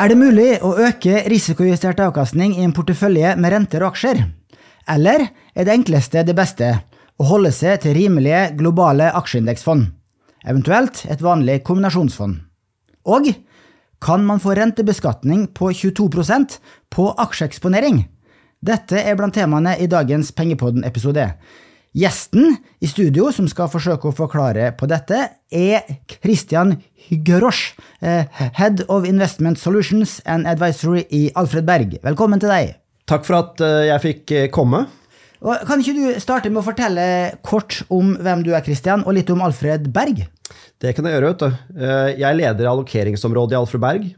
Er det mulig å øke risikojustert avkastning i en portefølje med renter og aksjer? Eller er det enkleste det beste å holde seg til rimelige globale aksjeindeksfond, eventuelt et vanlig kombinasjonsfond? Og kan man få rentebeskatning på 22% på aksjeeksponering? Dette er blant temaene i dagens Pengepodden-episode. Gjesten i studio som skal forsøke å forklare på dette, er Christian Grosch, eh, Head of Investment Solutions and Advisory i Alfred Berg. Velkommen til deg. Takk for at eh, jeg fikk eh, komme. Og kan ikke du starte med å fortelle kort om hvem du er, Christian, og litt om Alfred Berg? Det kan jeg gjøre. vet du. Jeg leder allokeringsområdet i Alfred Berg,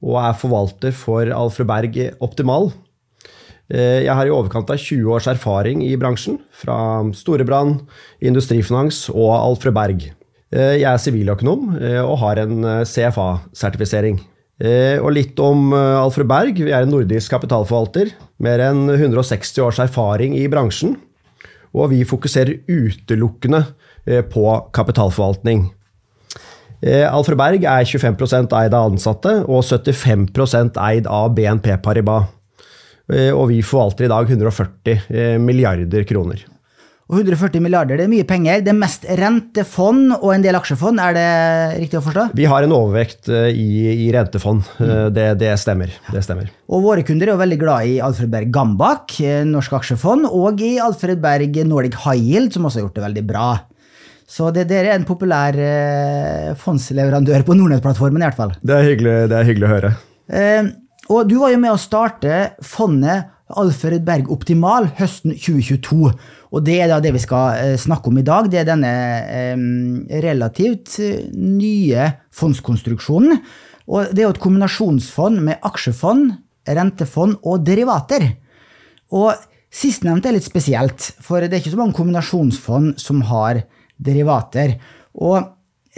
og er forvalter for Alfred Berg Optimal. Eh, jeg har i overkant av 20 års erfaring i bransjen, fra Storebrand, Industrifinans og Alfred Berg. Eh, jeg er siviløkonom eh, og har en CFA-sertifisering. Og litt om Alfred Berg. Vi er en nordisk kapitalforvalter. Mer enn 160 års erfaring i bransjen. Og vi fokuserer utelukkende på kapitalforvaltning. Alfred Berg er 25% eid av ansatte og 75% eid av BNP Paribas. Eh, og vi forvalter i dag 140 eh, milliarder kroner. Og 140 milliarder, det er mye penger. Det er mest rentefond og en del aksjefond, er det riktig å forstå? Vi har en overvekt eh, i, i rentefond. Det, det, stemmer. det, stemmer. Og våre kunder er jo veldig glad i Alfred Berg Gambak, norsk aksjefond, og i Alfred Berg Nordic High Yield, som også har gjort det veldig bra. Så det, dere er en populær fondsleverandør på Nordnett-plattformen, i hvert fall. Det er hyggelig, det er hyggelig å høre. Eh, og du var jo med å starte fondet Alfred Berg Optimal høsten 2022. Og det er da det vi skal eh, snakke om i dag. Det er denne eh, relativt nye fondskonstruksjonen. Og det er jo et kombinasjonsfond med aksjefond, rentefond og derivater. Og sistnevnte er litt spesielt, for det er ikke så mange kombinasjonsfond som har derivater. Og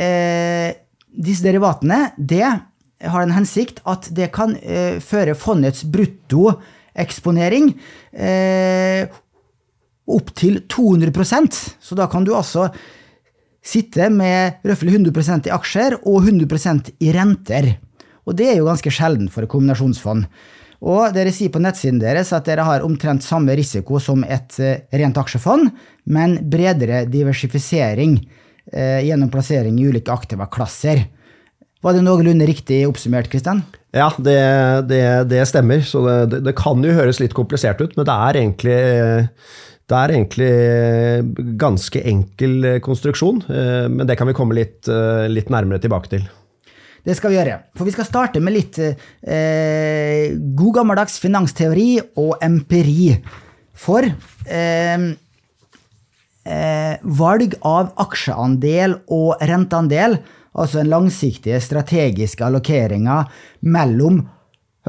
eh, disse derivatene, det har en hensikt at det kan eh, føre fondets bruttoeksponering eh, opp til 200% Så da kan du altså sitte med røffelig 100% i aksjer og 100% i renter. Og det er jo ganske sjelden for et kombinasjonsfond. Og dere sier på nettsiden deres at dere har omtrent samme risiko som et eh, rent aksjefond, men bredere diversifisering eh, gjennom plassering i ulike aktiva klasser. Var det noenlunde riktig oppsummert, Kristian? Ja, det, det, det, stemmer. Så det, det, kan jo høres litt komplisert ut, men det er egentlig, det er egentlig ganske enkel konstruksjon. Eh, men det kan vi komme litt, eh, litt nærmere tilbake til. Det skal vi gjøre. For vi skal starte med litt eh, god gammeldags finansteori og empiri. For eh, eh, valg av aksjeandel og renteandel altså den langsiktige strategiske allokeringa mellom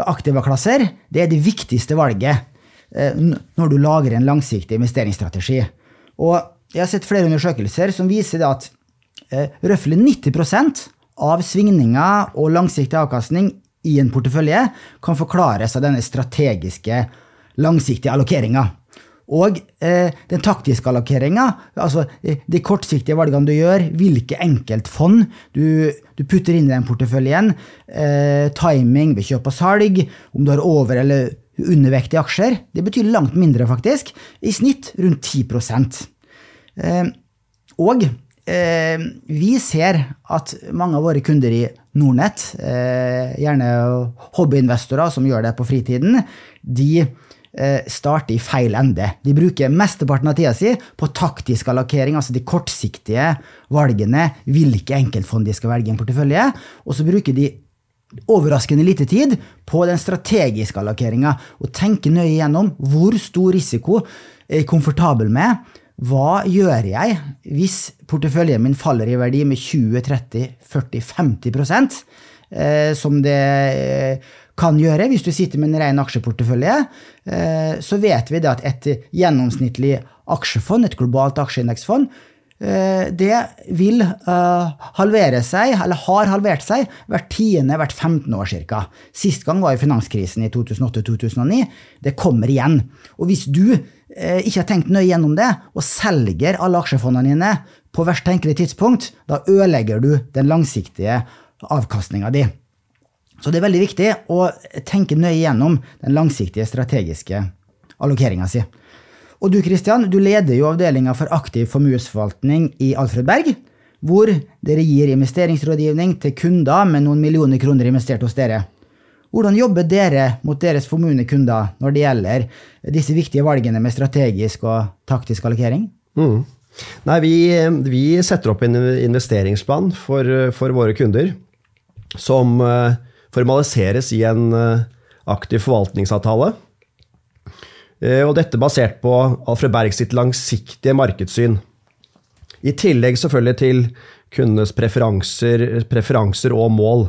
aktive klasser, det er det viktigste valget eh, når du lager en langsiktig investeringsstrategi. Og jeg har sett flere undersøkelser som viser at eh, røftlig 90% av svingninger og langsiktig avkastning i en portefølje kan forklares av denne strategiske, langsiktige allokeringa. Og eh, den taktiske allokeringa, altså eh, de kortsiktige valgene du gjør, hvilke enkeltfond du, du putter inn i den porteføljen, eh, timing ved kjøp og salg, om du har over- eller undervekt i aksjer, det betyr langt mindre, faktisk. I snitt rundt 10 eh, Og eh, vi ser at mange av våre kunder i Nordnett, eh, gjerne hobbyinvestorer som gjør det på fritiden, de Eh, starte i feil ende. De bruker mesteparten av tida si på taktisk allokering, altså de kortsiktige valgene, hvilke enkeltfond de skal velge i en portefølje, og så bruker de overraskende lite tid på den strategiske allokeringa, og tenker nøye gjennom hvor stor risiko er jeg komfortabel med. Hva gjør jeg hvis porteføljen min faller i verdi med 20-30-40-50 eh, som det eh, kan gjøre hvis du sitter med en ren aksjeportefølje, eh, så vet vi at et gjennomsnittlig aksjefond, et globalt aksjeindeksfond, eh, det vil eh, halvere seg, eller har halvert seg, hvert tiende, hvert 15 år ca. Sist gang var jo finanskrisen i 2008-2009. Det kommer igjen. Og hvis du ikke har tenkt nøye gjennom det, og selger alle aksjefondene dine på verst tenkelig tidspunkt, da ødelegger du den langsiktige avkastninga di. Så det er veldig viktig å tenke nøye gjennom den langsiktige strategiske allokeringa si. Og du Kristian, du leder jo avdelinga for aktiv formuesforvaltning i Alfred Berg, hvor dere gir investeringsrådgivning til kunder med noen millioner kroner investert hos dere. Hvordan jobber dere mot deres formuende kunder når det gjelder disse viktige valgene med strategisk og taktisk allokering? Mm. Nei, vi, vi, setter opp en investeringsplan for, for våre kunder som uh, formaliseres i en uh, aktiv forvaltningsavtale. Uh, og dette basert på Alfred Berg sitt langsiktige markedssyn. I tillegg selvfølgelig til kundenes preferanser, preferanser og mål.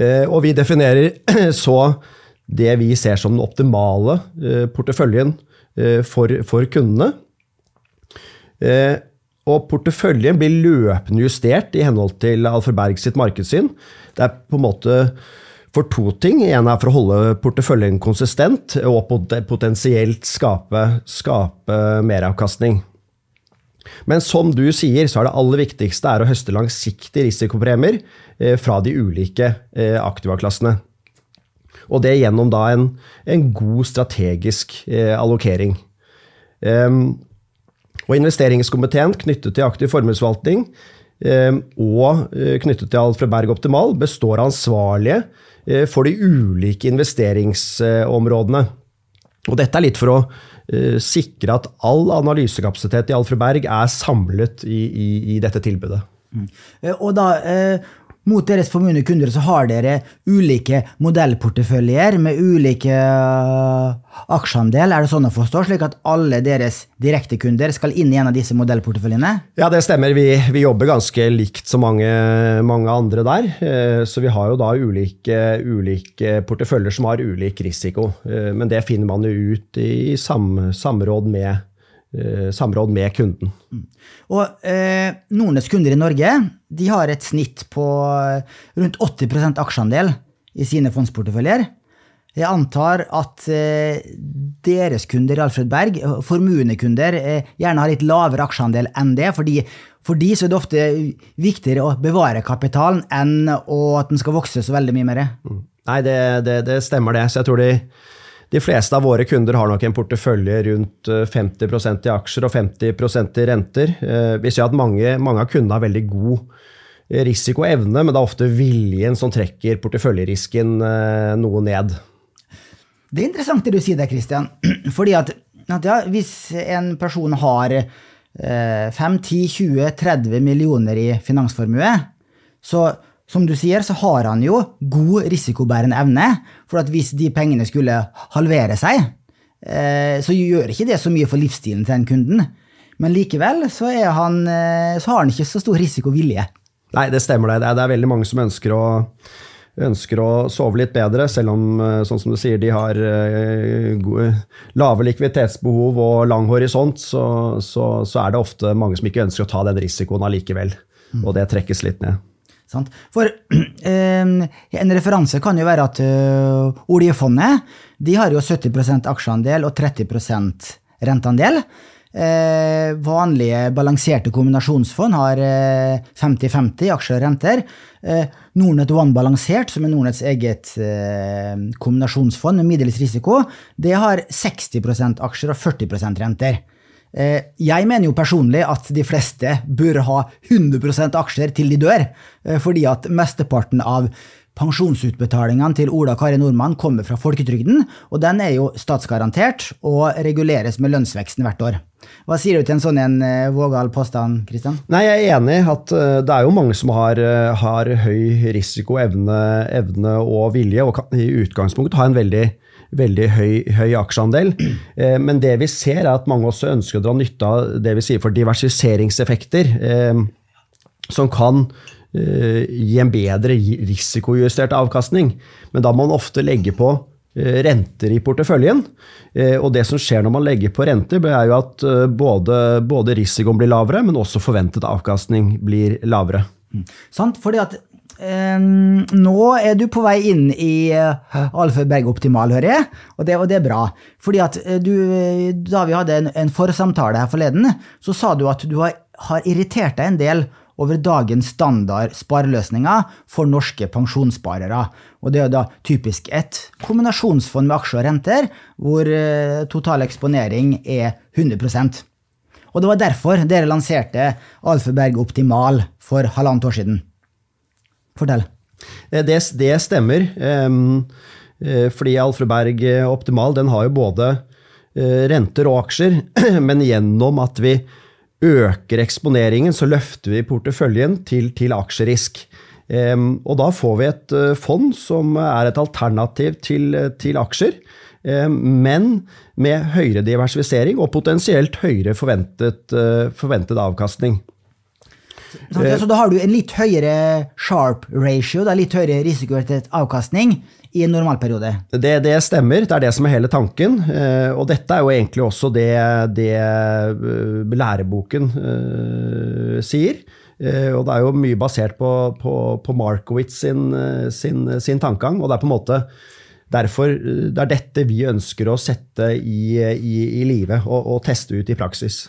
Og vi definerer så det vi ser som den optimale porteføljen for, for kundene. Eh, og porteføljen blir løpende justert i henhold til Alfred Berg sitt markedssyn. Det er på en måte for to ting. En er for å holde porteføljen konsistent og potensielt skape, skape meravkastning. Men som du sier, så er det aller viktigste å høste langsiktige risikopremier eh, fra de ulike eh, aktivaklassene. Og det gjennom en, en god strategisk allokering. Um, og investeringskomiteen knyttet til aktiv formuesforvaltning eh, og eh, knyttet til Alfred Berg Optimal består av ansvarlige eh, for de ulike investeringsområdene. Og dette er litt for å sikre at all analysekapasitet i Alfred Berg er samlet i, i, i dette tilbudet. Mm. Og da, mot deres formuende kunder så har dere ulike modellporteføljer med ulike uh, aksjeandel. Er det sånn å forstå, slik at alle deres direktekunder skal inn i en av disse modellporteføljene? Ja, det stemmer. Vi, vi jobber ganske likt som mange, mange, andre der. Uh, så vi har jo da ulike, ulike, porteføljer som har ulik risiko. Uh, men det finner man jo ut i sam, samråd med Eh, samråd med kunden. Mm. Og eh, Nordnes kunder i Norge de har et snitt på eh, rundt 80% aksjeandel i sine fondsporteføljer. Jeg antar at eh, deres kunder Alfred Berg, eh, formuende kunder, eh, gjerne har litt lavere aksjeandel enn det. fordi for de så er det ofte viktigere å bevare kapitalen enn at den skal vokse så veldig mye mer. Mm. Nei, det, det, det, stemmer det. Så jeg tror de de fleste av våre kunder har nok en portefølje rundt 50 eh, i aksjer og 50% i renter. Eh, vi ser at mange, mange av kundene har veldig god eh, risikoevne, men det er ofte viljen som trekker porteføljerisken noe ned. Det er interessant det du sier der, Christian. Fordi at, at ja, hvis en person har 5, 10, 20, 30 millioner i finansformue, så som du sier, så har han jo god risikobærende evne. For at hvis de pengene skulle halvere seg, eh, så gjør ikke det så mye for livsstilen til den kunden. Men likevel så, han, eh, så har han ikke så stor risikovilje. Nei, det stemmer det. Det er veldig mange som ønsker å, ønsker å sove litt bedre, selv om eh, sånn som du sier, de har gode, lave likviditetsbehov og lang horisont, så, så, så, er det ofte mange som ikke ønsker å ta den risikoen allikevel. Mm. Og det trekkes litt ned. For en referanse kan jo være at uh, oljefondet de har jo 70% aksjeandel og 30 renteandel. Eh, vanlige balanserte kombinasjonsfond har 50-50 eh, aksjer og renter. Nordnett One Balansert, som er Nordnetts eget kombinasjonsfond med middels risiko, det har 60% aksjer og 40% renter. Eh, jeg mener jo personlig at de fleste bør ha 100% aksjer til de dør, eh, fordi at mesteparten av pensjonsutbetalingene til Ola Kari Nordmann kommer fra folketrygden, og den er jo statsgarantert og reguleres med lønnsveksten hvert år. Hva sier du til en sånn en eh, vågal påstand, Kristian? Nei, Jeg er enig i at det er jo mange som har, har høy risiko, evne, evne, og vilje, og kan i utgangspunktet ha en veldig veldig høy, høy aksjeandel. Eh, men det vi ser, er at mange også ønsker å dra nytte av det vi sier for diversifiseringseffekter, eh, som kan eh, gi en bedre risikojustert avkastning. Men da må man ofte legge på renter i porteføljen. Og det som skjer når man legger på renter, er jo at både, både risikoen blir lavere, men også forventet avkastning blir lavere. Mm. Sant, fordi at Um, nå er du på vei inn i uh, Alfa Berg Optimal, hører jeg, og det, og det, er bra. Fordi at uh, du, Da vi hadde en, en forsamtale her forleden, så sa du at du har, har, irritert deg en del over dagens standard spareløsninger for norske pensjonssparere. Og det er da typisk et kombinasjonsfond med aksjer og renter, hvor uh, total eksponering er 100% Og det var derfor dere lanserte Alfeberg Optimal for halvannet år siden. Fortell. Det, det stemmer. Um, fordi Alfred Berg Optimal den har jo både renter og aksjer, men gjennom at vi øker eksponeringen, så løfter vi porteføljen til, til aksjerisk. Og da får vi et fond som er et alternativ til, til aksjer, men med høyere diversifisering og potensielt høyere forventet, forventet avkastning. Så, så, da har du en litt høyere sharp ratio, da, litt høyere risikorettet avkastning i en normalperiode? Det, det stemmer, det er det som er hele tanken. Eh, og dette er jo egentlig også det, det eh, læreboken sier. Og det er jo mye basert på, på, på Markowitz sin, sin, sin, tankegang. Og det er på en måte derfor det er dette vi ønsker å sette i, i, i live og, og teste ut i praksis.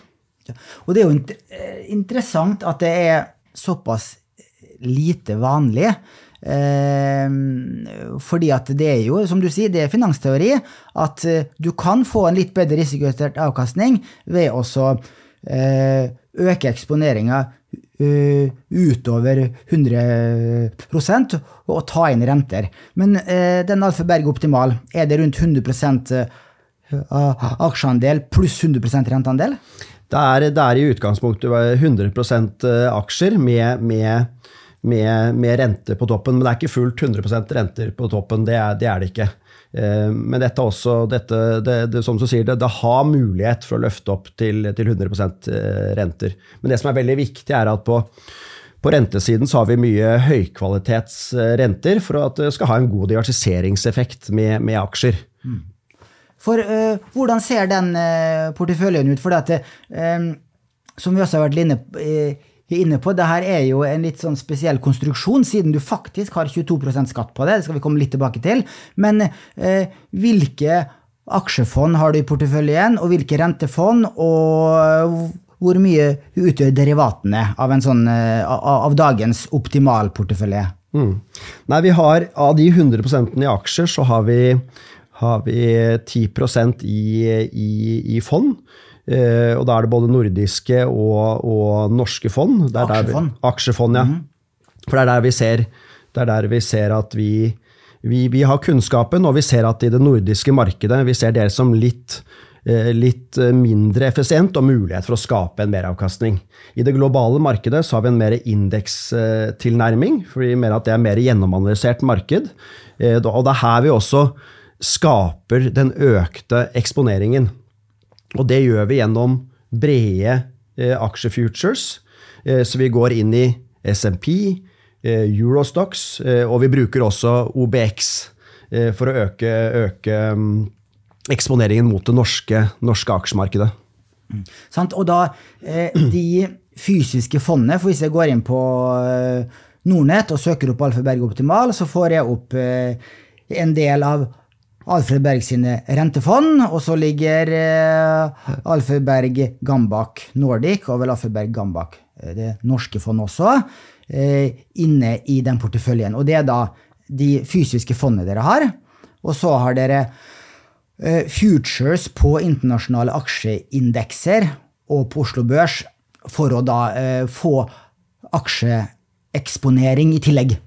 Og det er jo eh, interessant at det er såpass lite vanlig. Eh, fordi at det er jo, som du sier, det er finansteori at eh, du kan få en litt bedre risikohjulpet avkastning ved å øke eksponeringa utover 100% og ta inn renter. Men den Alfa Berg Optimal, er det rundt 100% aksjeandel pluss 100% renteandel? Det er, det er, i utgangspunktet 100 eh, aksjer med, med, med, med, rente på toppen. Men det er ikke fullt 100% renter på toppen. Det er det, er det ikke. Eh, men dette også, dette, det, det, som du sier, det, det, har mulighet for å løfte opp til, til 100 eh, renter. Men det som er veldig viktig, er at på, på rentesiden så har vi mye høykvalitetsrenter for at det skal ha en god diversiseringseffekt med, med aksjer. Mm. For uh, hvordan ser den uh, porteføljen ut? For at, uh, som vi også har vært inne, inne på, det her er jo en litt sånn spesiell konstruksjon, siden du faktisk har 22% skatt på det. Det skal vi komme litt tilbake til. Men hvilke aksjefond har du i porteføljen, og hvilke rentefond? og hvor mye utgjør derivatene av, sånn, av dagens optimalportefølje? Mm. Nei, vi har Av de 100 i aksjer, så har vi har vi 10% i, i, i fond. Eh, og da er det både nordiske og, og norske fond. aksjefond. Vi, aksjefond, ja. Mm. For det er der vi ser, er der vi ser at vi, vi, vi, har kunnskapen, og vi ser at i det nordiske markedet vi ser det som litt, eh, litt mindre effisient og mulighet for å skape en meravkastning. I det globale markedet så har vi en mer indekstilnærming, for vi mener at det er mer gjennomanalysert marked. Eh, og det er her vi også skaper den økte eksponeringen. Og det gjør vi gjennom brede eh, aksjefutures. Eh, så vi går inn i SMP, eh, Eurostox, eh, og vi bruker også OBX eh, for å øke, øke um, eksponeringen mot det norske, norske aksjemarkedet. Mm. Og da eh, de fysiske fondene, for hvis jeg går inn på Nordnett og søker opp Alfa Berg Optimal, så får jeg opp en del av Alfred Berg sine rentefond, og så ligger eh, Alfred Berg Gambak Nordic og vel Alfred Berg Gambak eh, det norske fondet også, eh, inne i den porteføljen. Og det er da de fysiske fondene dere har. Og så har dere futures på internasjonale aksjeindekser og på Oslo Børs for å da få aksjeeksponering i tillegg.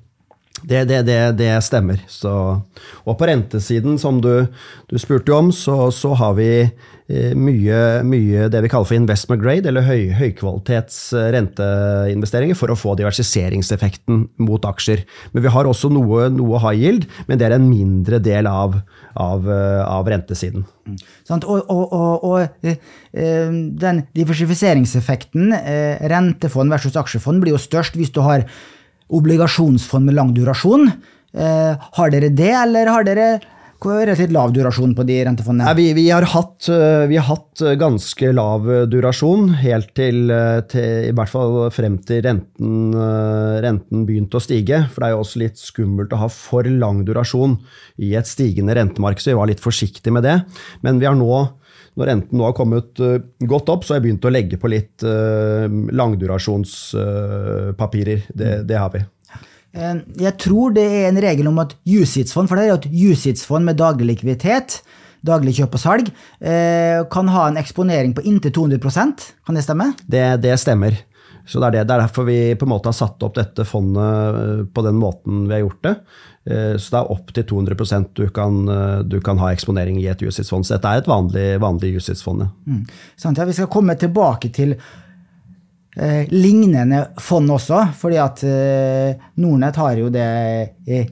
Det, det, det, det stemmer. Så, og på rentesiden, som du, du spurte om, så, så har vi eh, mye, mye, det vi kaller for investment grade, eller høy, høykvalitets eh, renteinvesteringer, for å få diversiseringseffekten mot aksjer. Men vi har også noe, noe high yield, men det er en mindre del av, av, eh, av rentesiden. Mm. Og, og, og, og den diversifiseringseffekten, rentefond versus aksjefond, blir jo størst hvis du har obligasjonsfond med lang durasjon. Eh, har dere det, eller har dere relativt lav durasjon på de rentefondene? Ja, vi, vi, har hatt, eh, vi, har hatt, eh, ganske lav durasjon, helt til, til, i hvert fall frem til renten, renten, begynte å stige. For det er jo også litt skummelt å ha for lang durasjon i et stigende rentemarked, så vi var litt forsiktige med det. Men vi har nå når renten nå har kommet godt opp, så har jeg begynt å legge på litt langdurasjonspapirer. Det, det har vi. Jeg tror det er en regel om at USITS-fond, for det er jo et USITS-fond med daglig likviditet, daglig kjøp og salg, kan ha en eksponering på inntil 200% Kan det stemme? Det, det stemmer. Så det er, det. det er derfor vi på en måte har satt opp dette fondet eh, på den måten vi har gjort det. Eh, så det er opp til 200% du kan, eh, du kan ha eksponering i et USITS-fond. Så dette er et vanlig, vanlig USITS-fond. Mm. Ja, vi skal komme tilbake til eh, lignende fond også, fordi at eh, Nordnett har jo det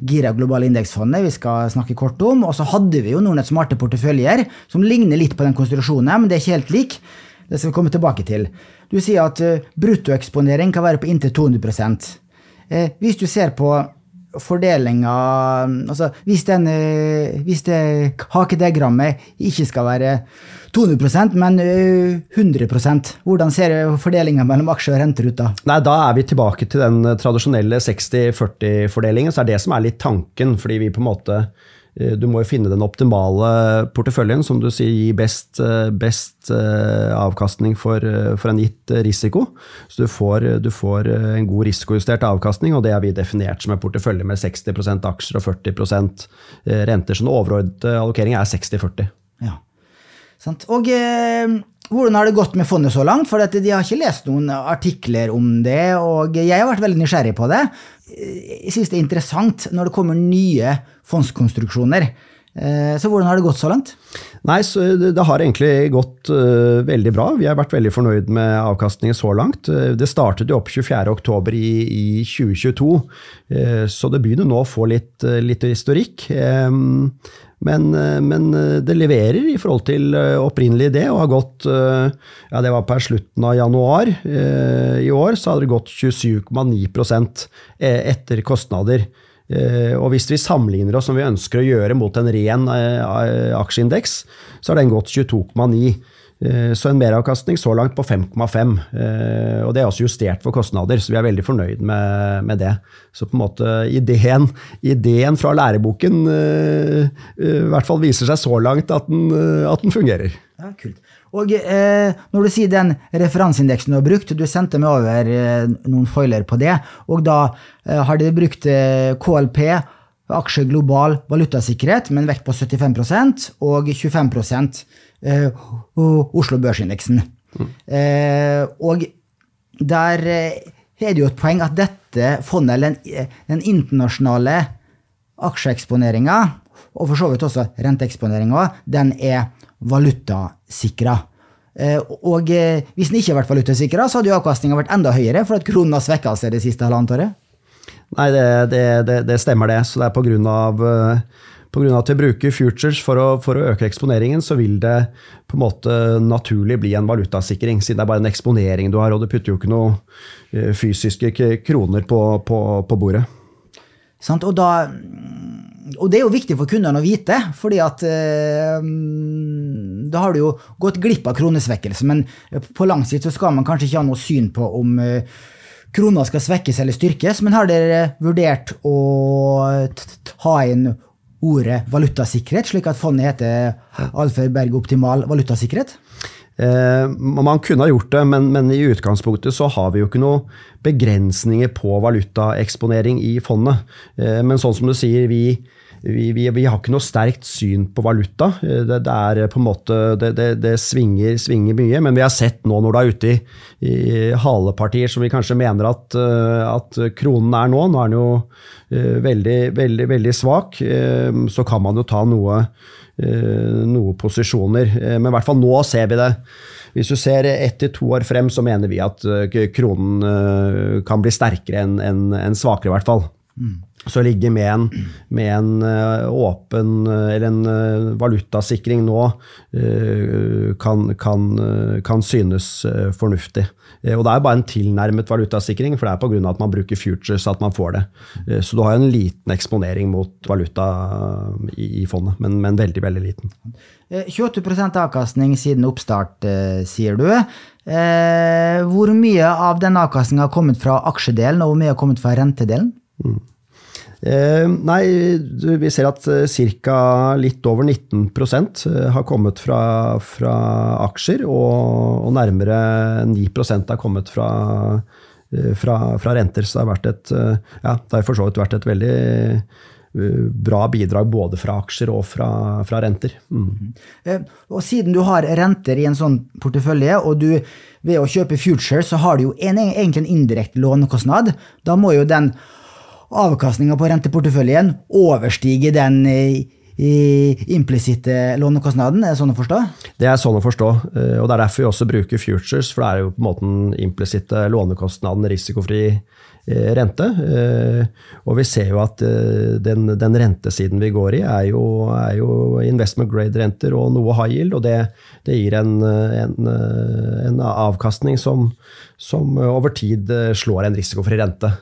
Gira globale indeksfondet vi skal snakke kort om. Og så hadde vi jo Nordnett smarte porteføljer, som ligner litt på den konstruksjonen, men det er ikke helt lik. Det skal vi komme tilbake til. Du sier at uh, bruttoeksponering kan være på inntil 200 eh, Hvis du ser på fordelinga altså Hvis, den, eh, hvis det hakedegrammet ikke skal være 200% men 100 eh, hvordan ser fordelinga mellom aksjer og renter ut da? Nei, Da er vi tilbake til den tradisjonelle 60-40-fordelingen. så er det som er litt tanken, fordi vi på en måte Eh, du må jo finne den optimale porteføljen som du sier gir best, eh, best eh, avkastning for, for, en gitt risiko. Så du får, du får, en god risikojustert avkastning, og det har vi definert som en portefølje med 60% aksjer og 40 renter. Så den overordnede allokeringen er 60-40. Ja. Og eh, hvordan har det gått med fondet så langt? For de har ikke lest noen artikler om det, og jeg har vært veldig nysgjerrig på det. Jeg synes det er interessant når det kommer nye fondskonstruksjoner. Eh, så hvordan har det gått så langt? Nei, Det har egentlig gått uh, veldig bra. Vi har vært veldig fornøyd med avkastningen så langt. Eh, det startet jo opp 24.10 i, i 2022, uh, så det begynner nå å få litt, litt historikk. Um, men, men, det leverer i forhold til opprinnelig idé, og har gått ja, Det var per slutten av januar i år, så hadde det gått 27,9% etter kostnader. Eh, og hvis vi sammenligner oss som vi ønsker å gjøre mot en ren eh, aksjeindeks, så har den gått 22,9. Eh, så en meravkastning så langt på 5,5. Og det er også justert for kostnader, så vi er veldig fornøyd med, med det. Så på en måte ideen, ideen fra læreboken i hvert fall viser seg så langt at den, at den fungerer. Ja, kult. Og eh, når du sier den referanseindeksen du har brukt, du sendte meg over eh, noen foiler på det, og da eh, har de brukt eh, KLP, aksje global valutasikkerhet, med en vekt på 75% og 25 eh, Oslo Børsindeksen. Mm. og der eh, er det jo et poeng at dette fondet, eller den, den internasjonale aksjeeksponeringa, og for så vidt også renteeksponeringa, den er valutasikra. Eh, og eh, hvis den ikke hadde vært valutasikra, så hadde jo avkastninga vært enda høyere, for at kronen har svekka seg det siste halvannet året. Nei, det, det, det, det, stemmer det. Så det er på grunn av på grunn av at vi bruker futures for å, for å, øke eksponeringen, så vil det på en måte naturlig bli en valutasikring, siden det er bare en eksponering du har, og du putter jo ikke noe eh, fysiske kroner på, på, på bordet. Sant, og da og det er jo viktig for kundene å vite, fordi at eh, da har du jo gått glipp av kronesvekkelse. Men på lang sikt så skal man kanskje ikke ha noe syn på om eh, krona skal svekkes eller styrkes. Men har dere vurdert å ta inn ordet valutasikkerhet, slik at fondet heter Alfred Berg Optimal valutasikkerhet? Eh, man kunne ha gjort det, men, men, i utgangspunktet så har vi jo ikke noen begrensninger på valutaeksponering i fondet. Eh, men sånn som du sier, vi, vi, vi, vi, har ikke noe sterkt syn på valuta. Eh, det, det er på en måte, det, det, det svinger, svinger, mye, men vi har sett nå når du er ute i, i halepartier som vi kanskje mener at, at, kronen er nå, nå er den jo veldig, veldig, veldig svak, så kan man jo ta noe noe posisjoner. Eh, men i hvert fall nå ser vi det. Hvis du ser ett til to år frem, så mener vi at eh, kronen kan bli sterkere enn svakere, i hvert fall. Så ligge med en, med en åpen eller en valutasikring nå kan, kan, kan synes fornuftig. Eh, og det er bare en tilnærmet valutasikring, for det er pga. at man bruker futures at man får det. Eh, så du har en liten eksponering mot valuta i, fondet, men, men veldig, veldig liten. 28 eh, avkastning siden oppstart, sier du. Hvor mye av den avkastninga har kommet fra aksjedelen, og hvor mye har kommet fra rentedelen? Mm. Eh, nei, vi ser at ca. litt over 19% har kommet fra, fra aksjer, og, og, nærmere 9% har kommet fra, fra, fra, renter. Så det har, vært et, ja, det har for så vidt vært et veldig bra bidrag både fra aksjer og fra, fra renter. Mm. Og siden du har renter i en sånn portefølje, og du ved å kjøpe future, så har du jo en, egentlig en indirekte lånekostnad. Da må jo den avkastninga på renteporteføljen overstige den implisitte lånekostnaden? Er det sånn å forstå? Det er sånn å forstå, og det er derfor vi også bruker futures, for det er jo på en måte den implisitte lånekostnaden, risikofri Eh, rente. Eh, og vi ser jo at eh, den, den rentesiden vi går i, er jo, er jo investment grade-renter og noe high yield. Og det, det gir en, en, en, avkastning som, som over tid slår en risikofri rente.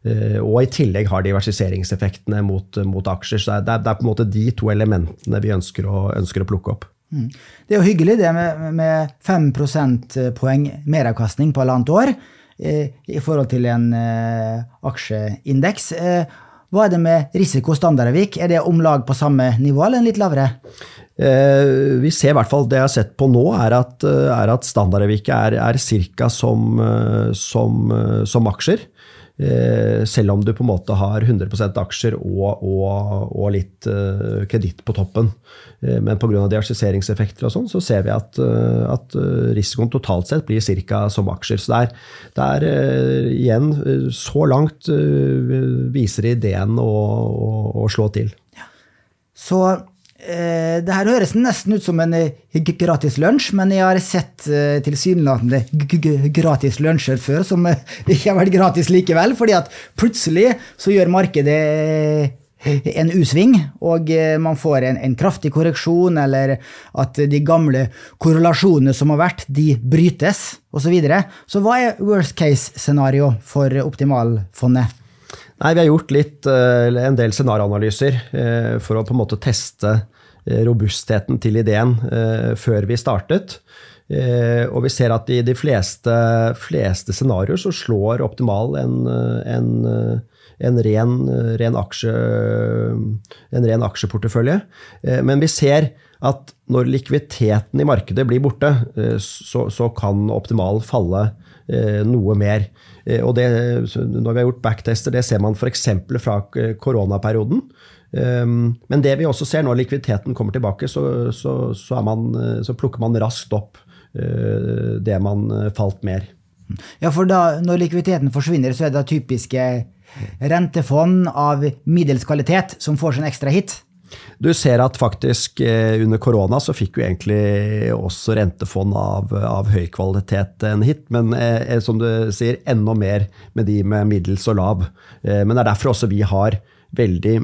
Og i tillegg har diversiseringseffektene mot, mot aksjer. Så det er, det er, på en måte de to elementene vi ønsker å, ønsker å plukke opp. Mm. Det er jo hyggelig det med, med 5 prosentpoeng meravkastning på halvannet år. Eh, i forhold til en uh, aksjeindeks. Uh, hva er det med risiko Standardavik? Er det om lag på samme nivå, eller en litt lavere? vi ser i hvert fall Det jeg har sett på nå, er at, er at Standardavik er, er ca. Som, som, som aksjer. Eh, selv om du på en måte har 100 aksjer og, og, og litt uh, kreditt på toppen. Uh, men pga. diaksiseringseffekter og sånn, så ser vi at, uh, at risikoen totalt sett blir ca. som aksjer. Så det er, er igjen Så langt viser ideen å, å, slå til. Ja. Så det her høres nesten ut som en eh, gratis lunsj, men jeg har sett eh, tilsynelatende gratis lunsjer før som ikke har vært gratis likevel, fordi at plutselig så gjør markedet en U-sving, og man får en, en, kraftig korreksjon, eller at de gamle korrelasjonene som har vært, de brytes, osv. Så, videre. så hva er worst case-scenario for Optimalfondet? Nei, Vi har gjort litt, en del scenarioanalyser for å på en måte teste Eh, robustheten til ideen eh, før vi startet. Eh, og vi ser at i de fleste, fleste scenarioer så slår Optimal en, en, en, ren, ren aksje, en, ren, aksjeportefølje. Men vi ser at når likviditeten i markedet blir borte, så, så kan Optimal falle noe mer. Og det, når vi har gjort backtester, det ser man f.eks. fra koronaperioden. Ehm, men det vi også ser når likviditeten kommer tilbake, så, så, så, man, eh, så plukker man raskt opp eh, det man eh, falt mer. Ja, for da, når likviditeten forsvinner, så er det typiske rentefond av middels kvalitet som får en ekstra hit? Du ser at faktisk under korona så fikk jo egentlig også rentefond av, av høy kvalitet en hit, men som du sier, enda mer med de med middels og lav. Men det er derfor også vi har veldig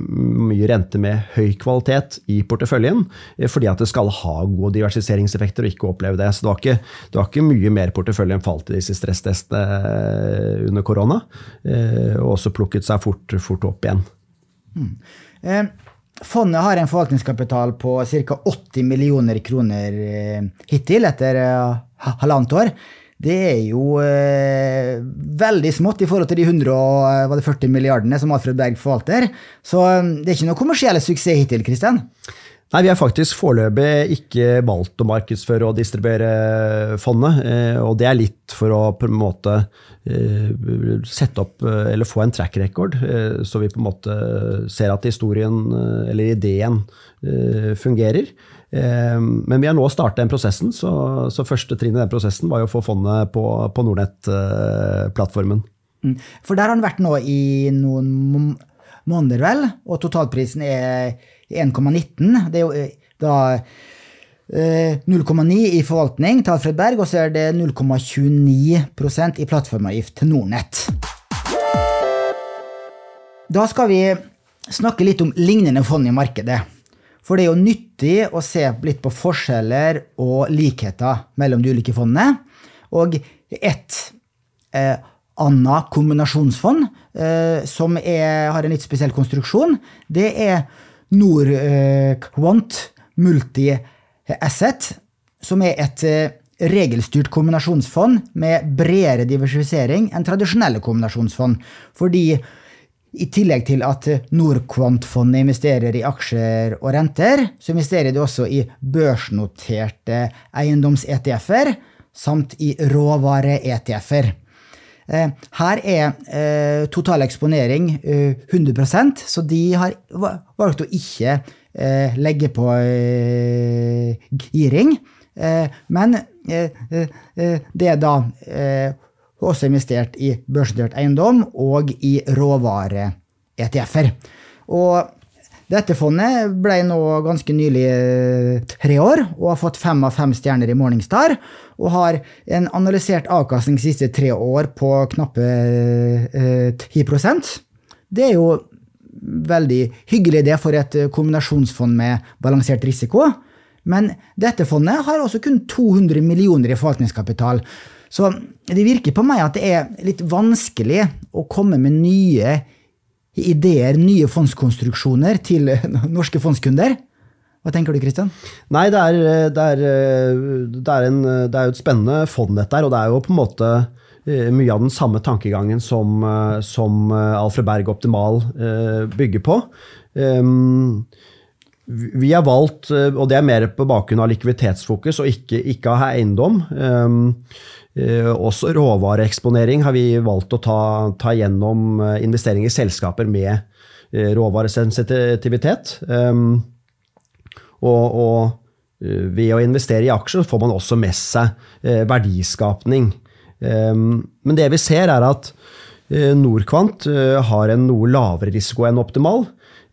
mye rente med høy kvalitet i porteføljen, eh, fordi at det skal ha gode diversiseringseffekter og ikke oppleve det. Så det var ikke, det var ikke mye mer porteføljen falt i disse stresstestene eh, under korona, eh, og også plukket seg fort, fort opp igjen. Mm. Eh, fondet har en forvaltningskapital på ca. 80 millioner kroner hittil etter halvannet år det er jo eh, veldig smått i forhold til de 140 eh, milliardene som Alfred Berg forvalter. Så eh, det er ikke noe kommersiell suksess hittil, Kristian? Nei, Vi har faktisk foreløpig ikke valgt å markedsføre og distribuere fondet. Eh, og det er litt for å på en måte sette opp, eller få en track record, så vi på en måte ser at historien, eller ideen, fungerer. Eh, men vi har nå startet den prosessen, så, så første trinn i den prosessen var jo å få fondet på, på Nordnett-plattformen. Mm. For der har den vært nå i noen måneder, vel, og totalprisen er 1,19. Det er jo eh, da 0,9 eh, i forvaltning til Alfred Berg, og så er det 0,29% i plattformavgift til Nordnett. Da skal vi snakke litt om lignende fond i markedet. For det er jo nyttig å se litt på forskjeller og likheter mellom de ulike fondene. Og et eh, annet kombinasjonsfond eh, som er, har en litt spesiell konstruksjon, det er Norquant eh, Multi-Asset, som er et eh, regelstyrt kombinasjonsfond med bredere diversifisering enn tradisjonelle kombinasjonsfond. Fordi i tillegg til at Norquant-fondet investerer i aksjer og renter, så investerer de også i børsnoterte eiendoms-ETF-er samt i råvare-ETF-er. Eh, her er eh, total eksponering 100% så de har valgt å ikke legge på giring. Men det er da også investert i børsnotert eiendom og i råvare-ETF-er. Og dette fondet ble nå ganske nylig eh, tre år og har fått fem av fem stjerner i Morningstar. Og har en analysert avkastning de siste tre år på knappe eh, 10 Det er jo veldig hyggelig det for et kombinasjonsfond med balansert risiko. Men dette fondet har også kun 200 millioner i forvaltningskapital. Så det virker på meg at det er litt vanskelig å komme med nye ideer, nye fondskonstruksjoner til norske fondskunder. Hva tenker du, Kristian? Nei, det er, det, er, det, er en, det er, jo et spennende fond, dette her. Og det er jo på en måte eh, mye av den samme tankegangen som, eh, som Alfred Berg Optimal eh, bygger på. Ehm, vi har valgt, og det er mer på bakgrunn av likviditetsfokus og ikke, ikke av eiendom. Ehm, Eh, også råvareeksponering har vi valgt å ta, ta gjennom investeringer investering i selskaper med eh, råvaresensitivitet. Ehm, og, og, ved å investere i aksjer får man også med seg verdiskapning. Ehm, men det vi ser, er at Norquant har en noe lavere risiko enn optimal.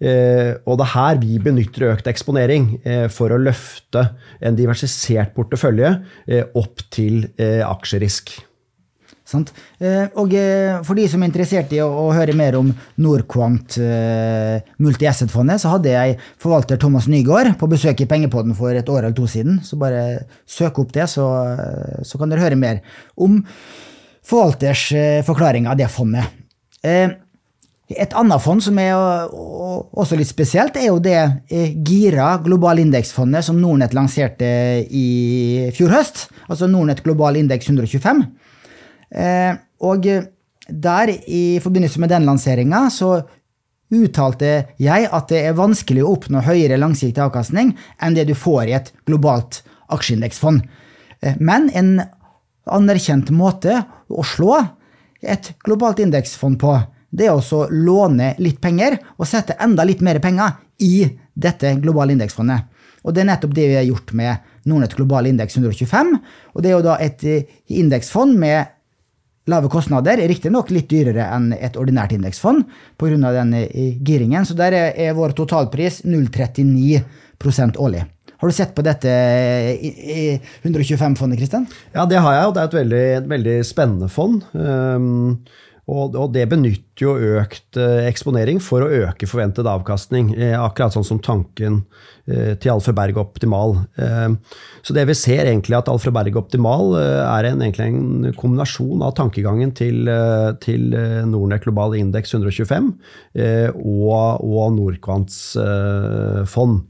Eh, og det er her vi benytter økt eksponering eh, for å løfte en diversisert portefølje eh, opp til aksjerisk. Og for de som er interessert i å, høre mer om Norquant multi-asset-fondet, så hadde jeg forvalter Thomas Nygaard på besøk i Pengepodden for et år eller to siden. Så bare søk opp det, så, så kan dere høre mer om forvalters forklaring av det fondet. Et annet fond som er også litt spesielt, er jo det eh, Gira global indeksfondet som Nordnett lanserte i fjor høst. Altså Nordnett global indeks 125. Eh, og der, i forbindelse med den lanseringa, så uttalte jeg at det er vanskelig å oppnå høyere langsiktig avkastning enn det du får i et globalt aksjeindeksfond. Eh, men en anerkjent måte å slå et globalt indeksfond på, det er å låne litt penger og sette enda litt mer penger i dette globale indeksfondet. Og det er nettopp det vi har gjort med Nordnett global indeks 125. Og det er jo da et eh, indeksfond med lave kostnader, riktignok litt dyrere enn et ordinært indeksfond pga. den eh, giringen. Så der er vår totalpris 0,39% årlig. Har du sett på dette 125-fondet, Kristian? Ja, det har jeg, og det er et veldig, veldig spennende fond. Um, og, og, det benytter jo økt eh, eksponering for å øke forventet avkastning. Eh, akkurat sånn som tanken eh, til Alfred Berg Optimal. Så det vi ser egentlig at Alfred Berg Optimal er en, egentlig en kombinasjon av tankegangen til, til Nordnett Global Indeks 125 og, og Norquants fond.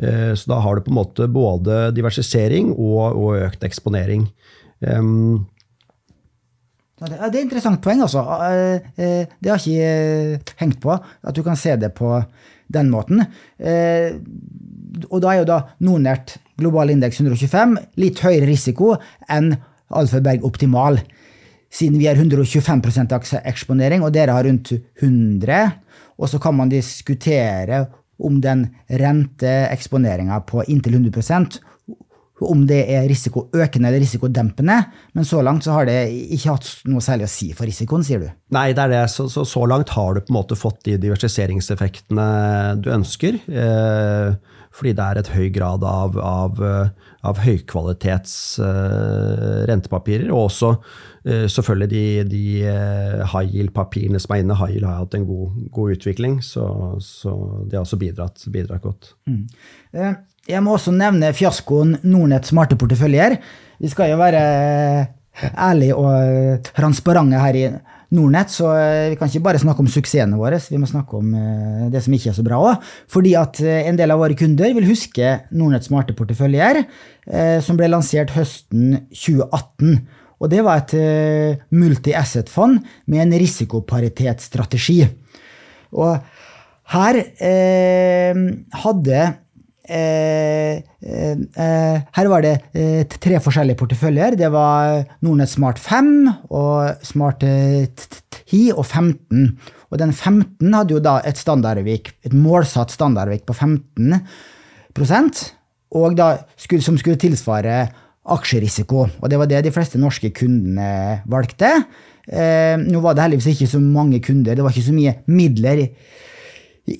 så da har du på en måte både diversisering og, og økt eksponering. Um, det er et interessant poeng, altså. Eh, eh, det har jeg ikke eh, hengt på, at du kan se det på den måten. Og da er jo da Nordnett global indeks 125 litt høyere risiko enn Alfaberg optimal, siden vi har 125% eksponering, og dere har rundt 100. Og så kan man diskutere om den renteeksponeringa på inntil 100 om det er risikoøkende eller risikodempende, men så langt så har det ikke hatt noe særlig å si for risikoen, sier du? Nei, det er det. Så, så, så langt har du på en måte fått de diversiseringseffektene du ønsker. Eh, fordi det er et høy grad av, av, av høykvalitets eh, rentepapirer. Og også eh, selvfølgelig de, de eh, high yield-papirene som er inne. High yield har hatt en god, god utvikling, så, så, det har også bidratt, bidratt godt. Mm. Eh, jeg må også nevne fiaskoen Nordnett smarte porteføljer. Vi skal jo være ærlige og transparente her i Nordnett, så vi kan ikke bare snakke om suksessene våre, vi må snakke om eh, det som ikke er så bra òg. Fordi at eh, en del av våre kunder vil huske Nordnett smarte porteføljer, eh, som ble lansert høsten 2018. Og det var et multi-asset-fond med en risikoparitetsstrategi. Og her eh, hadde eh, eh, Her var det eh, tre forskjellige porteføljer. Det var Nordnett Smart 5 og Smart 10 og 15. Og den 15 hadde jo da et et målsatt standardvik på 15% og da som skulle tilsvare aksjerisiko. Og det var det de fleste norske kundene valgte. Eh, nå var det heldigvis ikke så mange kunder, det var ikke så mye midler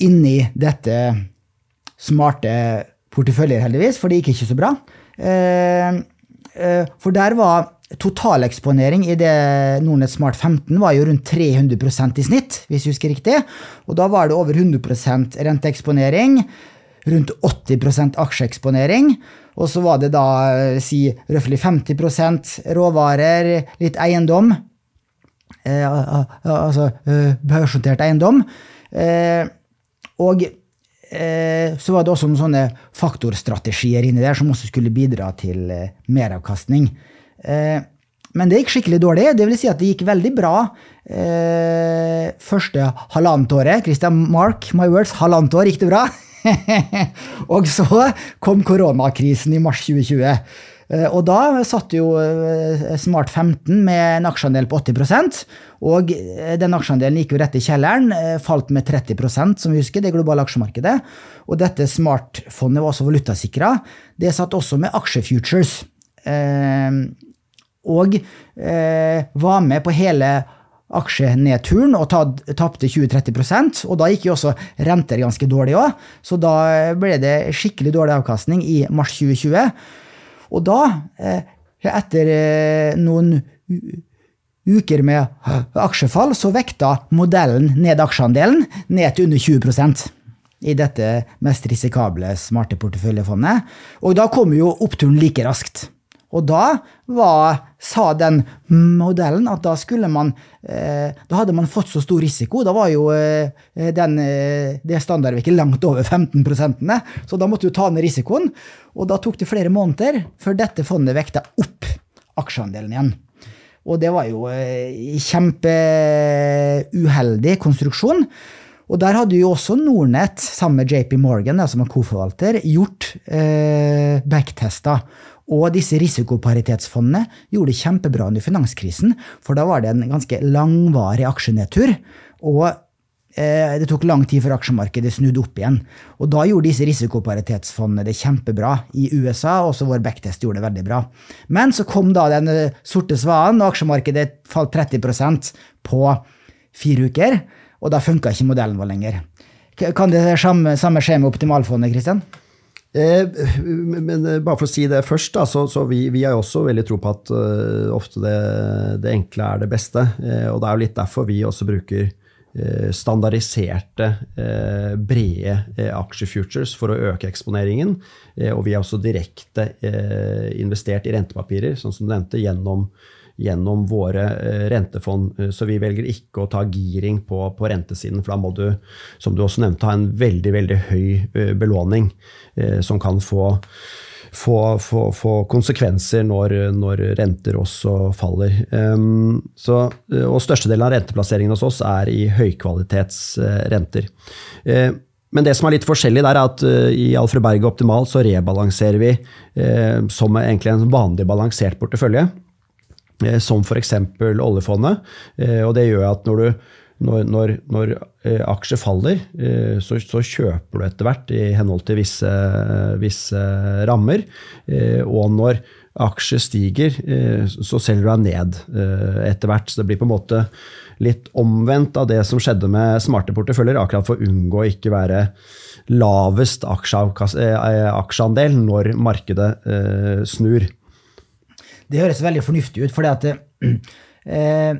inni dette smarte porteføljer, heldigvis, for det gikk ikke så bra. Eh, eh, for der var Totaleksponering i det Nordnett Smart 15 var jo rundt 300% i snitt, hvis jeg husker riktig. Og da var det over 100% renteeksponering, rundt 80% aksjeeksponering. Og så var det da si røftlig 50% råvarer, litt eiendom. Eh, altså eh, børsnotert eiendom. Eh, og eh, så var det også noen sånne faktorstrategier inni der som også skulle bidra til eh, meravkastning. Eh, men det gikk skikkelig dårlig. Det vil si at det gikk veldig bra eh, første halvannet året. Christian Mark, my words, halvannet år gikk det bra. og så kom koronakrisen i mars 2020. Eh, og da satt jo Smart 15 med en aksjeandel på 80% og den aksjeandelen gikk jo rett i kjelleren, falt med 30% som vi husker, det globale aksjemarkedet. Og dette Smart-fondet var også valutasikra. Det satt også med aksjefutures. Og eh, var med på hele aksjenedturen og tapte 20-30% og da gikk jo også renter ganske dårlig òg. Så da ble det skikkelig dårlig avkastning i mars 2020. Og da, eh, etter eh, noen uker med aksjefall, så vekta modellen ned aksjeandelen ned til under 20 i dette mest risikable smarte porteføljefondet. Og da kommer jo oppturen like raskt. Og da var, sa den modellen at da skulle man eh, Da hadde man fått så stor risiko. Da var jo eh, den, eh, det standardvirket langt over 15% så da måtte du ta ned risikoen. Og da tok det flere måneder før dette fondet vekta opp aksjeandelen igjen. Og det var jo eh, kjempeuheldig konstruksjon. Og der hadde jo også Nordnett, sammen med JP Morgan, som er koforvalter, gjort eh, backtester. Og disse risikoparitetsfondene gjorde det kjempebra under finanskrisen, for da var det en ganske langvarig aksjenedtur. Og eh, det tok lang tid før aksjemarkedet snudde opp igjen. Og da gjorde disse risikoparitetsfondene det kjempebra i USA, og også vår backtest gjorde det veldig bra. Men så kom da den eh, sorte svanen, og aksjemarkedet falt 30% på fire uker. Og da funka ikke modellen vår lenger. Kan det samme, samme skje med optimalfondet, Kristian? Eh, men eh, bare for å si det først, da, så, så vi, vi, har også veldig tro på at uh, ofte det, det, enkle er det beste. Uh, og det er jo litt derfor vi også bruker uh, standardiserte, brede aksjefutures for å øke eksponeringen. og vi har også direkte investert i rentepapirer, sånn som du nevnte, gjennom gjennom våre eh, rentefond. Eh, så vi velger ikke å ta giring på, på, rentesiden, for da må du, som du også nevnte, ha en veldig, veldig høy eh, belåning som kan få, få, få, få konsekvenser når, når, renter også faller. Um, så, og størstedelen av renteplasseringen hos oss er i høykvalitetsrenter. Men det som er litt forskjellig der, er at i Alfred Berg Optimal så rebalanserer vi som egentlig en vanlig balansert portefølje. Eh, som f.eks. oljefondet. Eh, og det gjør at når, du, når, når, når eh, aksjer faller, så, så, kjøper du etter hvert i henhold til visse, visse rammer. Og når aksjer stiger, så selger du deg ned etter hvert. Så det blir på en måte litt omvendt av det som skjedde med smarte porteføljer, akkurat for å unngå å ikke være lavest aksjeandel når markedet snur. Det høres veldig fornuftig ut, fordi at eh,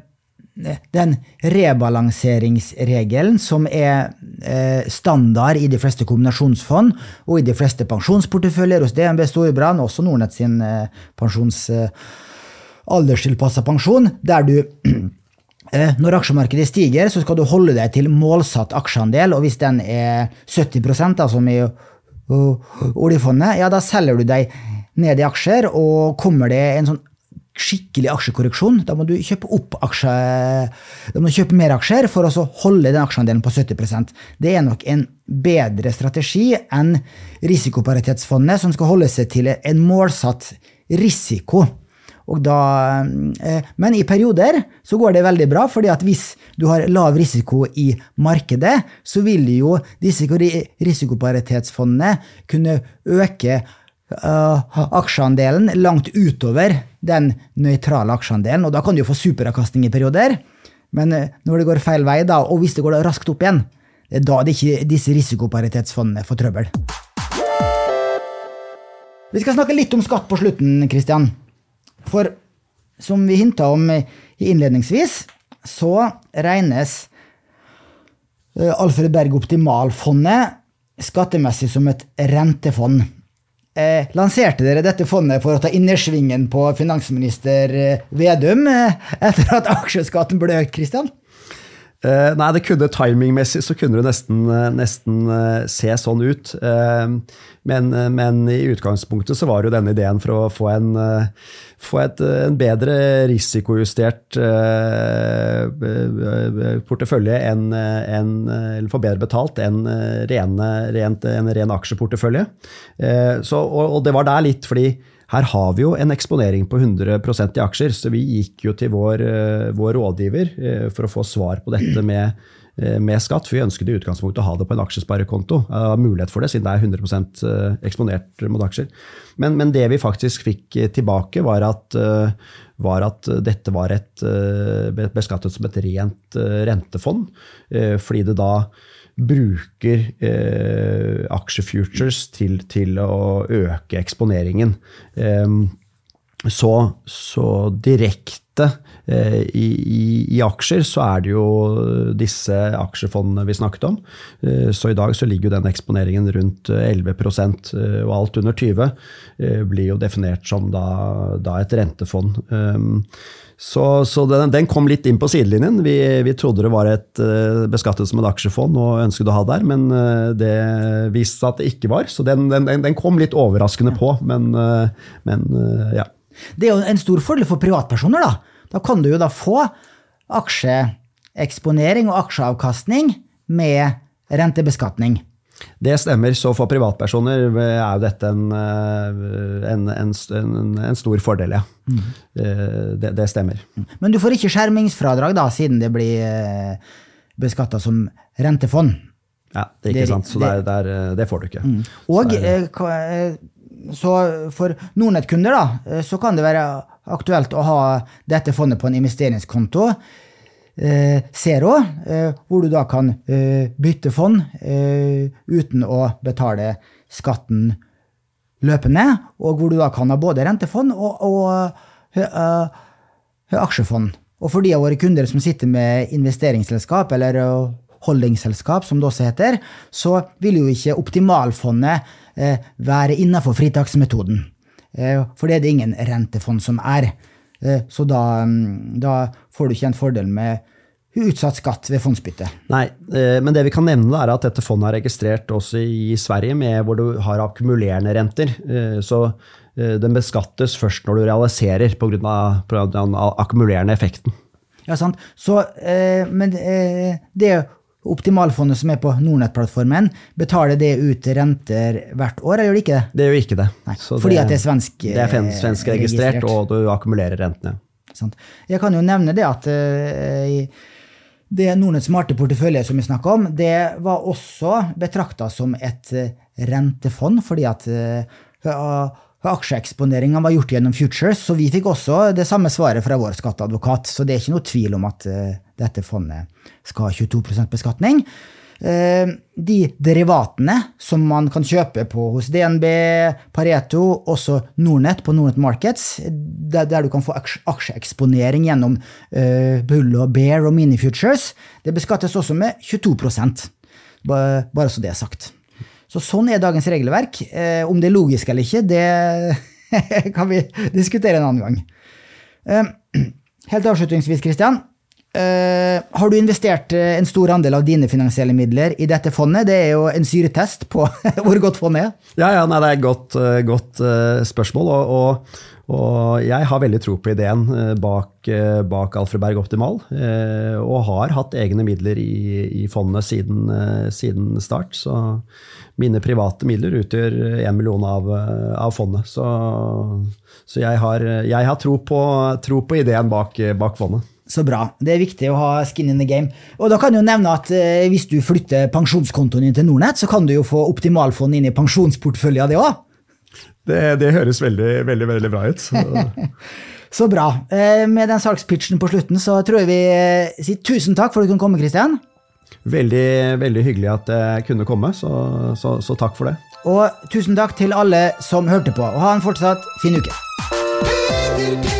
den rebalanseringsregelen som er eh, standard i de fleste kombinasjonsfond og i de fleste pensjonsporteføljer hos DNB Storebrand, også Nordnett sin eh, pensjons eh, alderstilpassa pensjon, der du eh, når aksjemarkedet stiger, så skal du holde deg til målsatt aksjeandel, og hvis den er 70 da, som i oljefondet, ja, da selger du deg ned i aksjer, og kommer det en sånn skikkelig aksjekorreksjon, da må du kjøpe opp aksje, da må du kjøpe mer aksjer for å holde den aksjeandelen på 70% Det er nok en bedre strategi enn risikoparitetsfondet, som skal holde seg til en målsatt risiko. Da, eh, men i perioder så går det veldig bra, fordi at hvis du har lav risiko i markedet, så vil jo disse risikoparitetsfondene kunne øke uh, aksjeandelen langt utover den nøytrale aksjeandelen, og da kan du jo få superavkastning i perioder. Men uh, når det går feil vei, da, og hvis det går raskt opp igjen, det er da det ikke disse risikoparitetsfondene får trøbbel. Vi skal snakke litt om skatt på slutten, Kristian. For som vi hinta om innledningsvis, så regnes eh, Alfred Berg Optimalfondet skattemessig som et rentefond. Eh, lanserte dere dette fondet for å ta innersvingen på finansminister eh, Vedum eh, etter at aksjeskatten ble økt, Kristian? Uh, nei, det kunne timingmessig så kunne det nesten, nesten uh, se sånn ut. Uh, men, men, i utgangspunktet så var jo denne ideen for å få en, få et, en bedre risikojustert portefølje enn en, Eller få bedre betalt enn rene, rent, en ren aksjeportefølje. Så, og, og det var der litt fordi her har vi jo en eksponering på 100% i aksjer, så vi gikk jo til vår, eh, vår rådgiver eh, for å få svar på dette med, eh, med skatt. For vi ønsket i utgangspunktet å ha det på en aksjesparekonto. mulighet for det, siden det er 100% eksponert mot aksjer. Men, men, det vi faktisk fikk tilbake, var at, var at dette var et, beskattet som et rent rentefond. Fordi det da bruker eh, aksjefutures til, til, å øke eksponeringen. Eh, så, så, direkte eh, i, i, i, aksjer så er det jo disse aksjefondene vi snakket om. Eh, så i dag så ligger jo den eksponeringen rundt 11 eh, og alt under 20 eh, blir jo definert som da, da et rentefond. Så, så den, den, kom litt inn på sidelinjen. Vi, vi trodde det var et uh, beskattet som et aksjefond og ønsket å ha der, men uh, det viste seg at det ikke var. Så den, den, den kom litt overraskende på, men, uh, men ja. Det er jo en stor fordel for privatpersoner, da. Da kan du jo da få aksjeeksponering og aksjeavkastning med rentebeskatning. Det stemmer. Så for privatpersoner er jo dette en, eh, en, en, en stor fordel, ja. Mm. Det, det, stemmer. Men du får ikke skjermingsfradrag da, siden det blir eh, beskatta som rentefond? Ja, det er ikke det, sant. Så det, der, det, får du ikke. Mm. Og så, så for Nordnett-kunder da, så kan det være aktuelt å ha dette fondet på en investeringskonto eh, Zero, eh, hvor du da kan eh, bytte fond eh, uten å betale skatten løpende, og hvor du da kan ha både rentefond og, og aksjefond. Og for de av våre kunder som sitter med investeringsselskap, eller holdingselskap, som det også heter, så vil jo ikke optimalfondet være innenfor fritaksmetoden. For det er det ingen rentefond som er. Så da, mm, da, får du ikke en fordel med utsatt skatt ved fondsbytte. Nei, eh, men det vi kan nevne er at dette fondet er registrert også i Sverige, med hvor du har akkumulerende renter. Eh, så eh, den beskattes først når du realiserer pga. den akkumulerende effekten. Ja, sant. Så, men det optimalfondet som er på Nordnett-plattformen, betaler det ut renter hvert år, eller gjør det ikke det? Det gjør ikke det. Nei, fordi det, at det er svensk, det er svensk registrert, registrert, og du akkumulerer rentene. Sant? Jeg kan jo nevne det at uh, det Nordnetts smarte portefølje som vi snakka om, det var også betrakta som et eh, rentefond, fordi at uh, aksjeeksponeringa var gjort gjennom futures, så vi fikk også det samme svaret fra vår skatteadvokat. Så det er ikke noe tvil om at uh, dette fondet skal ha 22% beskatning. Eh, de derivatene som man kan kjøpe på hos DNB, Pareto, også Nordnett på Nordnett Markets, der, du kan få aksjeeksponering gjennom uh, Bull og Bear og Mini Futures, det beskattes også med 22% bare så det er sagt. Så sånn er dagens regelverk. Eh, om det er logisk eller ikke, det kan vi diskutere en annen gang. Eh, helt avslutningsvis, Kristian. Uh, har du investert uh, en stor andel av dine finansielle midler i dette fondet? Det er jo en syretest på hvor godt fondet er. Ja, ja nei, det er et godt, uh, godt spørsmål. Og, og, Og jeg har veldig tro på ideen eh, bak, eh, bak Alfred Berg Optimal, eh, og har hatt egne midler i, i fondet siden, siden, start. Så mine private midler utgjør én million av, av, fondet. Så, så jeg, har, jeg, har, tro på, tro på ideen bak, bak, fondet. Så bra. Det er viktig å ha skin in the game. Og da kan du nevne at eh, Hvis du flytter pensjonskontoen din til Nordnett, så kan du jo få optimalfond inn i pensjonsporteføljen, det òg. Det, det, høres veldig, veldig, veldig bra ut. Så. så bra. Eh, med den salgspitchen på slutten så tror jeg vi eh, sier tusen takk for at du kunne komme, Kristian. Veldig, veldig hyggelig at jeg kunne komme, så, så, så takk for det. Og tusen takk til alle som hørte på, og ha en fortsatt fin uke.